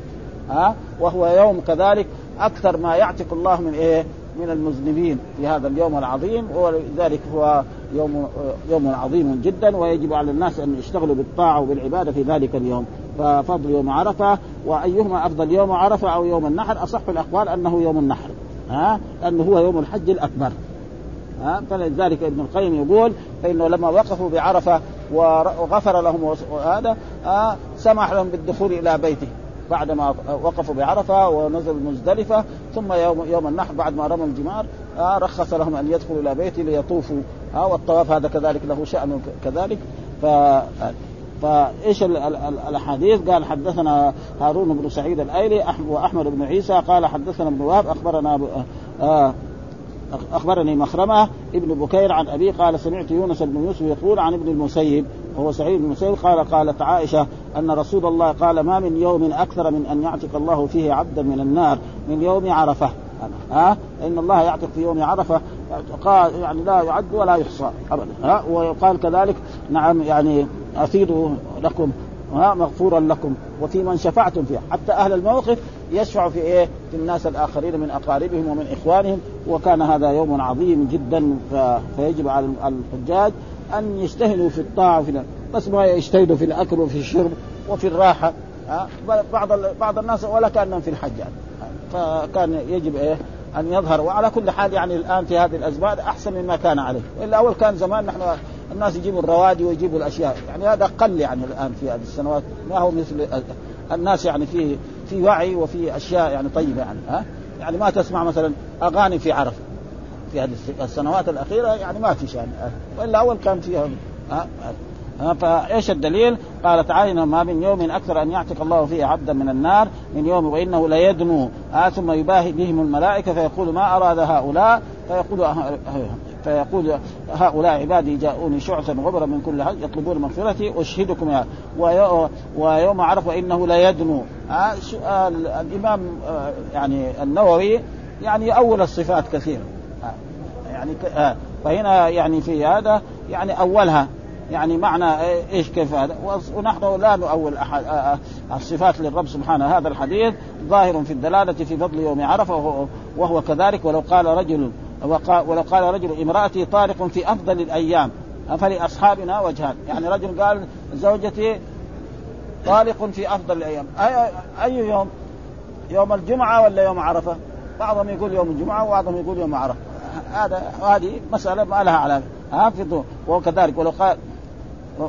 ها وهو يوم كذلك أكثر ما يعتق الله من إيه؟ من المذنبين في هذا اليوم العظيم ولذلك هو يوم يوم عظيم جدا ويجب على الناس أن يشتغلوا بالطاعة وبالعبادة في ذلك اليوم. ففضل يوم عرفة وأيهما أفضل يوم عرفة أو يوم النحر؟ أصح الأقوال أنه يوم النحر ها؟ لأنه هو يوم الحج الأكبر ها؟ فلذلك ابن القيم يقول فإنه لما وقفوا بعرفة وغفر لهم هذا سمح لهم بالدخول إلى بيته. بعدما وقفوا بعرفة ونزلوا مزدلفه ثم يوم يوم النحر بعد ما رموا الجمار آه رخص لهم أن يدخلوا إلى بيته ليطوفوا آه والطواف هذا كذلك له شأن كذلك ف فايش الأحاديث؟ قال حدثنا هارون بن سعيد الأيلي وأحمد بن عيسى قال حدثنا ابن وهب أخبرنا آه أخبرني مخرمة ابن بكير عن ابي قال سمعت يونس بن يوسف يقول عن ابن المسيب وهو سعيد بن المسيب قال قالت عائشة أن رسول الله قال ما من يوم أكثر من أن يعتق الله فيه عبدا من النار من يوم عرفة. ها؟ إن الله يعتق في يوم عرفة قال يعني لا يعد ولا يحصى ابدا. ها؟ ويقال كذلك نعم يعني افيدوا لكم ها؟ مغفورا لكم وفي من شفعتم فيه حتى أهل الموقف يشفع في إيه؟ في الناس الآخرين من أقاربهم ومن إخوانهم وكان هذا يوم عظيم جدا فيجب على الحجاج أن يجتهدوا في الطاعة وفي بس ما يجتهدوا في الأكل وفي الشرب وفي الراحة بعض بعض الناس ولا كأنهم في الحج يعني فكان يجب إيه؟ أن يظهر وعلى كل حال يعني الآن في هذه الأزمان أحسن مما كان عليه. والا أول كان زمان نحن الناس يجيبوا الروادي ويجيبوا الأشياء. يعني هذا قل يعني الآن في هذه السنوات. ما هو مثل الناس يعني في في وعي وفي أشياء يعني طيبة يعني ها؟ يعني ما تسمع مثلا أغاني في عرفه في هذه السنوات الأخيرة يعني ما في يعني وإلا أول كان فيها ها؟ فإيش الدليل؟ قال تعالى ما من يوم أكثر أن يعتق الله فيه عبدا من النار من يوم وإنه ليدنو. آه ثم يباهي بهم الملائكة فيقول ما أراد هؤلاء؟ فيقول فيقول هؤلاء عبادي جاءوني شعثا غبرا من كل حج يطلبون مغفرتي أشهدكم يا ويوم عرف إنه ليدنو. آه آه الإمام آه يعني النووي يعني اول الصفات كثيرا. يعني فهنا يعني في هذا يعني أولها يعني معنى إيش كيف هذا؟ ونحن لا نؤول أحد الصفات للرب سبحانه. هذا الحديث ظاهر في الدلالة في فضل يوم عرفة وهو كذلك ولو قال رجل ولو قال رجل امرأتي طارق في أفضل الأيام فلاصحابنا وجهان؟ يعني رجل قال زوجتي طالق في أفضل الأيام. اي أي يوم؟ يوم الجمعة ولا يوم عرفة؟ بعضهم يقول يوم الجمعة وبعضهم يقول يوم عرفة. هذا هذه مسألة ما لها علاقة. حافظوا وكذلك ولو قال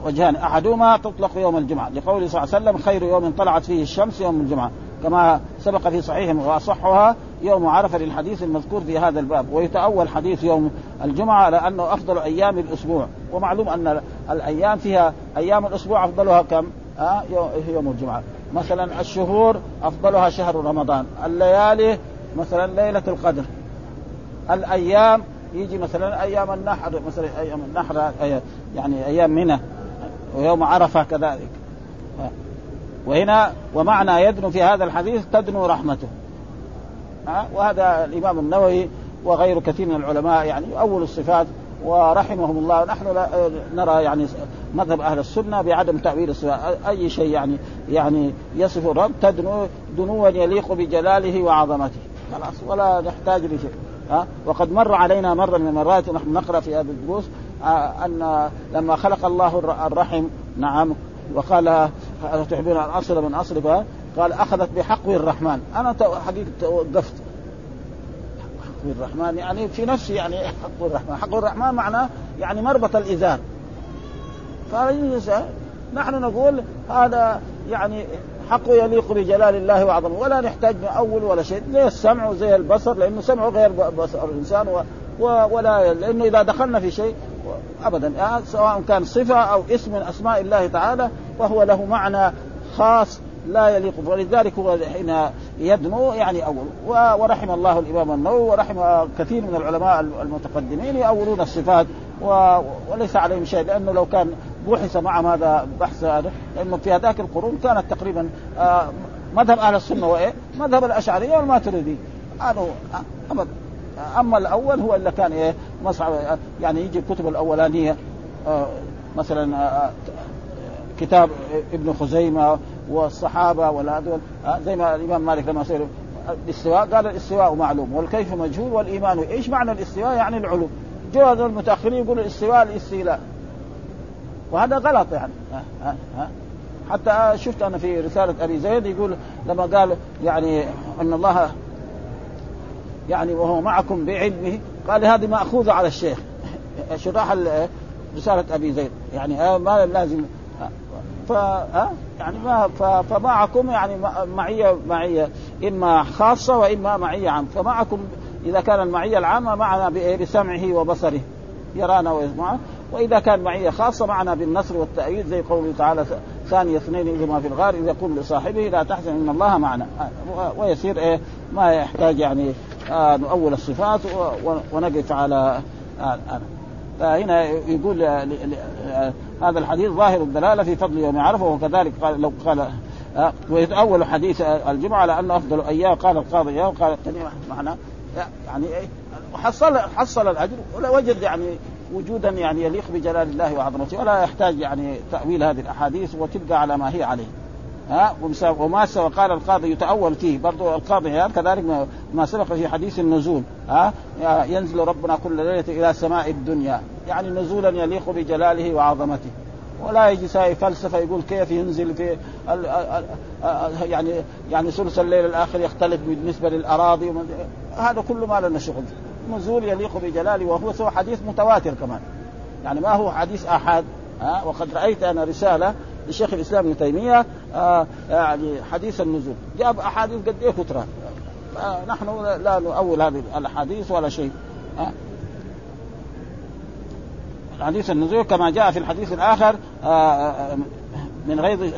وجهان. أحدهما تطلق يوم الجمعة. لقوله صلى الله عليه وسلم خير يوم طلعت فيه الشمس يوم الجمعة. كما سبق في صحيح وأصحها يوم عرفة للحديث المذكور في هذا الباب. ويتأول حديث يوم الجمعة على أنه أفضل أيام الأسبوع. ومعلوم أن الأيام فيها أيام الأسبوع أفضلها كم؟ آه يوم الجمعة. مثلا الشهور أفضلها شهر رمضان. الليالي مثلا ليلة القدر. الأيام يجي مثلا أيام النحر مثلا أيام النحر يعني أيام منى ويوم عرفة كذلك. وهنا ومعنى يدنو في هذا الحديث تدنو رحمته. وهذا الإمام النووي وغير كثير من العلماء يعني اول الصفات ورحمهم الله. نحن لا نرى يعني مذهب أهل السنة بعدم تأويل الصفات. أي شيء يعني يعني يصف الرب تدنو دنوا يليق بجلاله وعظمته. خلاص ولا نحتاج لشيء. ها؟ وقد مر علينا مرة من المرات ونحن نقرأ في هذا الدروس أن لما خلق الله الرحم نعم وقال تحبون أن أصل من اصل قال أخذت بحق الرحمن. أنا حقيقة توقفت. حق الرحمن يعني في نفسي يعني حق الرحمن. حق الرحمن معناه يعني مربط الإزار. نحن نقول هذا يعني حقه يليق بجلال الله وعظمه ولا نحتاج نأول ولا شيء. زي السمع وزي البصر؟ لأنه سمعه غير بصر الإنسان و ولا لأنه إذا دخلنا في شيء أبدا. سواء كان صفة أو اسم من أسماء الله تعالى فهو له معنى خاص لا يليق ولذلك هو حين يدنو يعني أول. ورحم الله الإمام النووي ورحم كثير من العلماء المتقدمين يأولون الصفات وليس عليهم شيء. لأنه لو كان بحث معهم هذا بحث هذا؟ لأنه في هذاك القرون كانت تقريبا آه، مذهب أهل السنة وإيه؟ مذهب الأشعرية والماتريدي. هذا ابدا أما الأول هو اللي كان إيه؟ مصعب يعني يجي الكتب الأولانية آه مثلا آه كتاب ابن خزيمة والصحابة ولا زي ما الإمام مالك لما سئل الاستواء قال الاستواء معلوم والكيف مجهول والإيمان إيش معنى الاستواء؟ يعني العلو. جو المتاخرين يقولوا الاستواء الاستيلاء. وهذا غلط يعني. ها ها حتى شفت أنا في رسالة أبي زيد يقول لما قال يعني إن الله يعني وهو معكم بعلمه قال هذه مأخوذة على الشيخ. شراح رسالة أبي زيد. يعني ما لازم ف يعني ما فمعكم يعني معية معية إما خاصة وإما معية عامة. فمعكم إذا كان المعية العامة معنا بسمعه وبصره يرانا ويسمعنا وإذا كان معية خاصة معنا بالنصر والتأييد زي قوله تعالى ثاني اثنين ما في الغار إذا يقول لصاحبه لا تحزن إن الله معنا. ويصير إيه؟ ما يحتاج يعني آه نؤول الصفات ونقف على آه فهنا يقول هذا الحديث ظاهر الدلالة في فضل يوم عرفة وكذلك قال لو قال ويتأول حديث الجمعة على أنه أفضل أيام قال القاضي أيام قال معنى يعني إيه؟ حصل حصل الأجر ولا وجد يعني وجودا يعني يليق بجلال الله وعظمته ولا يحتاج يعني تأويل هذه الأحاديث وتبقى على ما هي عليه. ها؟ وما سوى قال القاضي يتأول فيه برضو القاضي عياض كذلك ما سبق في حديث النزول ها؟ ينزل ربنا كل ليلة إلى سماء الدنيا. يعني نزولا يليق بجلاله وعظمته. ولا يجي ساي فلسفة يقول كيف ينزل في ال ال ال يعني يعني ثلث الليل الآخر يختلف بالنسبة للأراضي هذا كله ما لنا شغل. نزول يليق بجلاله وهو سوى حديث متواتر كمان. يعني ما هو حديث احاد ها؟ وقد رأيت أنا رسالة لشيخ الإسلام ابن تيمية آه يعني حديث النزول. جاب أحاديث قد إيه كثره نحن لا نؤول هذه الأحاديث ولا شيء آه حديث النزول كما جاء في الحديث الآخر من غيظ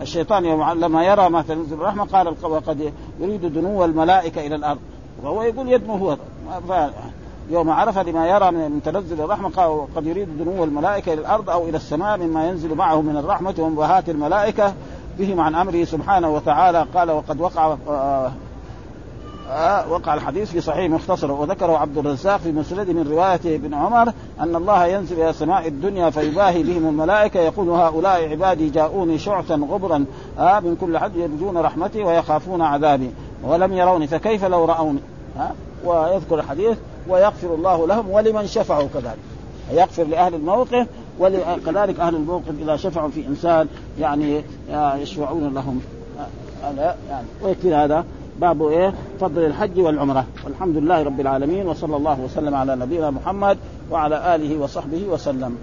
الشيطان لما يرى ما تنزل الرحمة قال وقد يريد دنو الملائكة إلى الأرض. وهو يقول يدنو هو. يوم عرف لما يرى من تنزل الرحمة قال وقد يريد دنو الملائكة إلى الأرض أو إلى السماء مما ينزل معه من الرحمة ومباهات الملائكة بهم عن أمره سبحانه وتعالى. قال وقد وقع آه وقع الحديث في صحيح مختصر. وذكره عبد الرزاق في مسند من رواية ابن عمر أن الله ينزل إلى سماء الدنيا فيباهي بهم الملائكة. يقول هؤلاء عبادي جاءوني شعثا غبرا آه من كل حد يرجون رحمتي ويخافون عذابي. ولم يروني فكيف لو رأوني؟ آه ويذكر الحديث ويغفر الله لهم ولمن شفعوا كذلك. يغفر لأهل الموقف وكذلك أهل الموقف إذا شفعوا في إنسان يعني يشفعون لهم. يعني ويكفي هذا. باب إيه؟ فضل الحج والعمرة. والحمد لله رب العالمين وصلى الله وسلم على نبينا محمد وعلى آله وصحبه وسلم.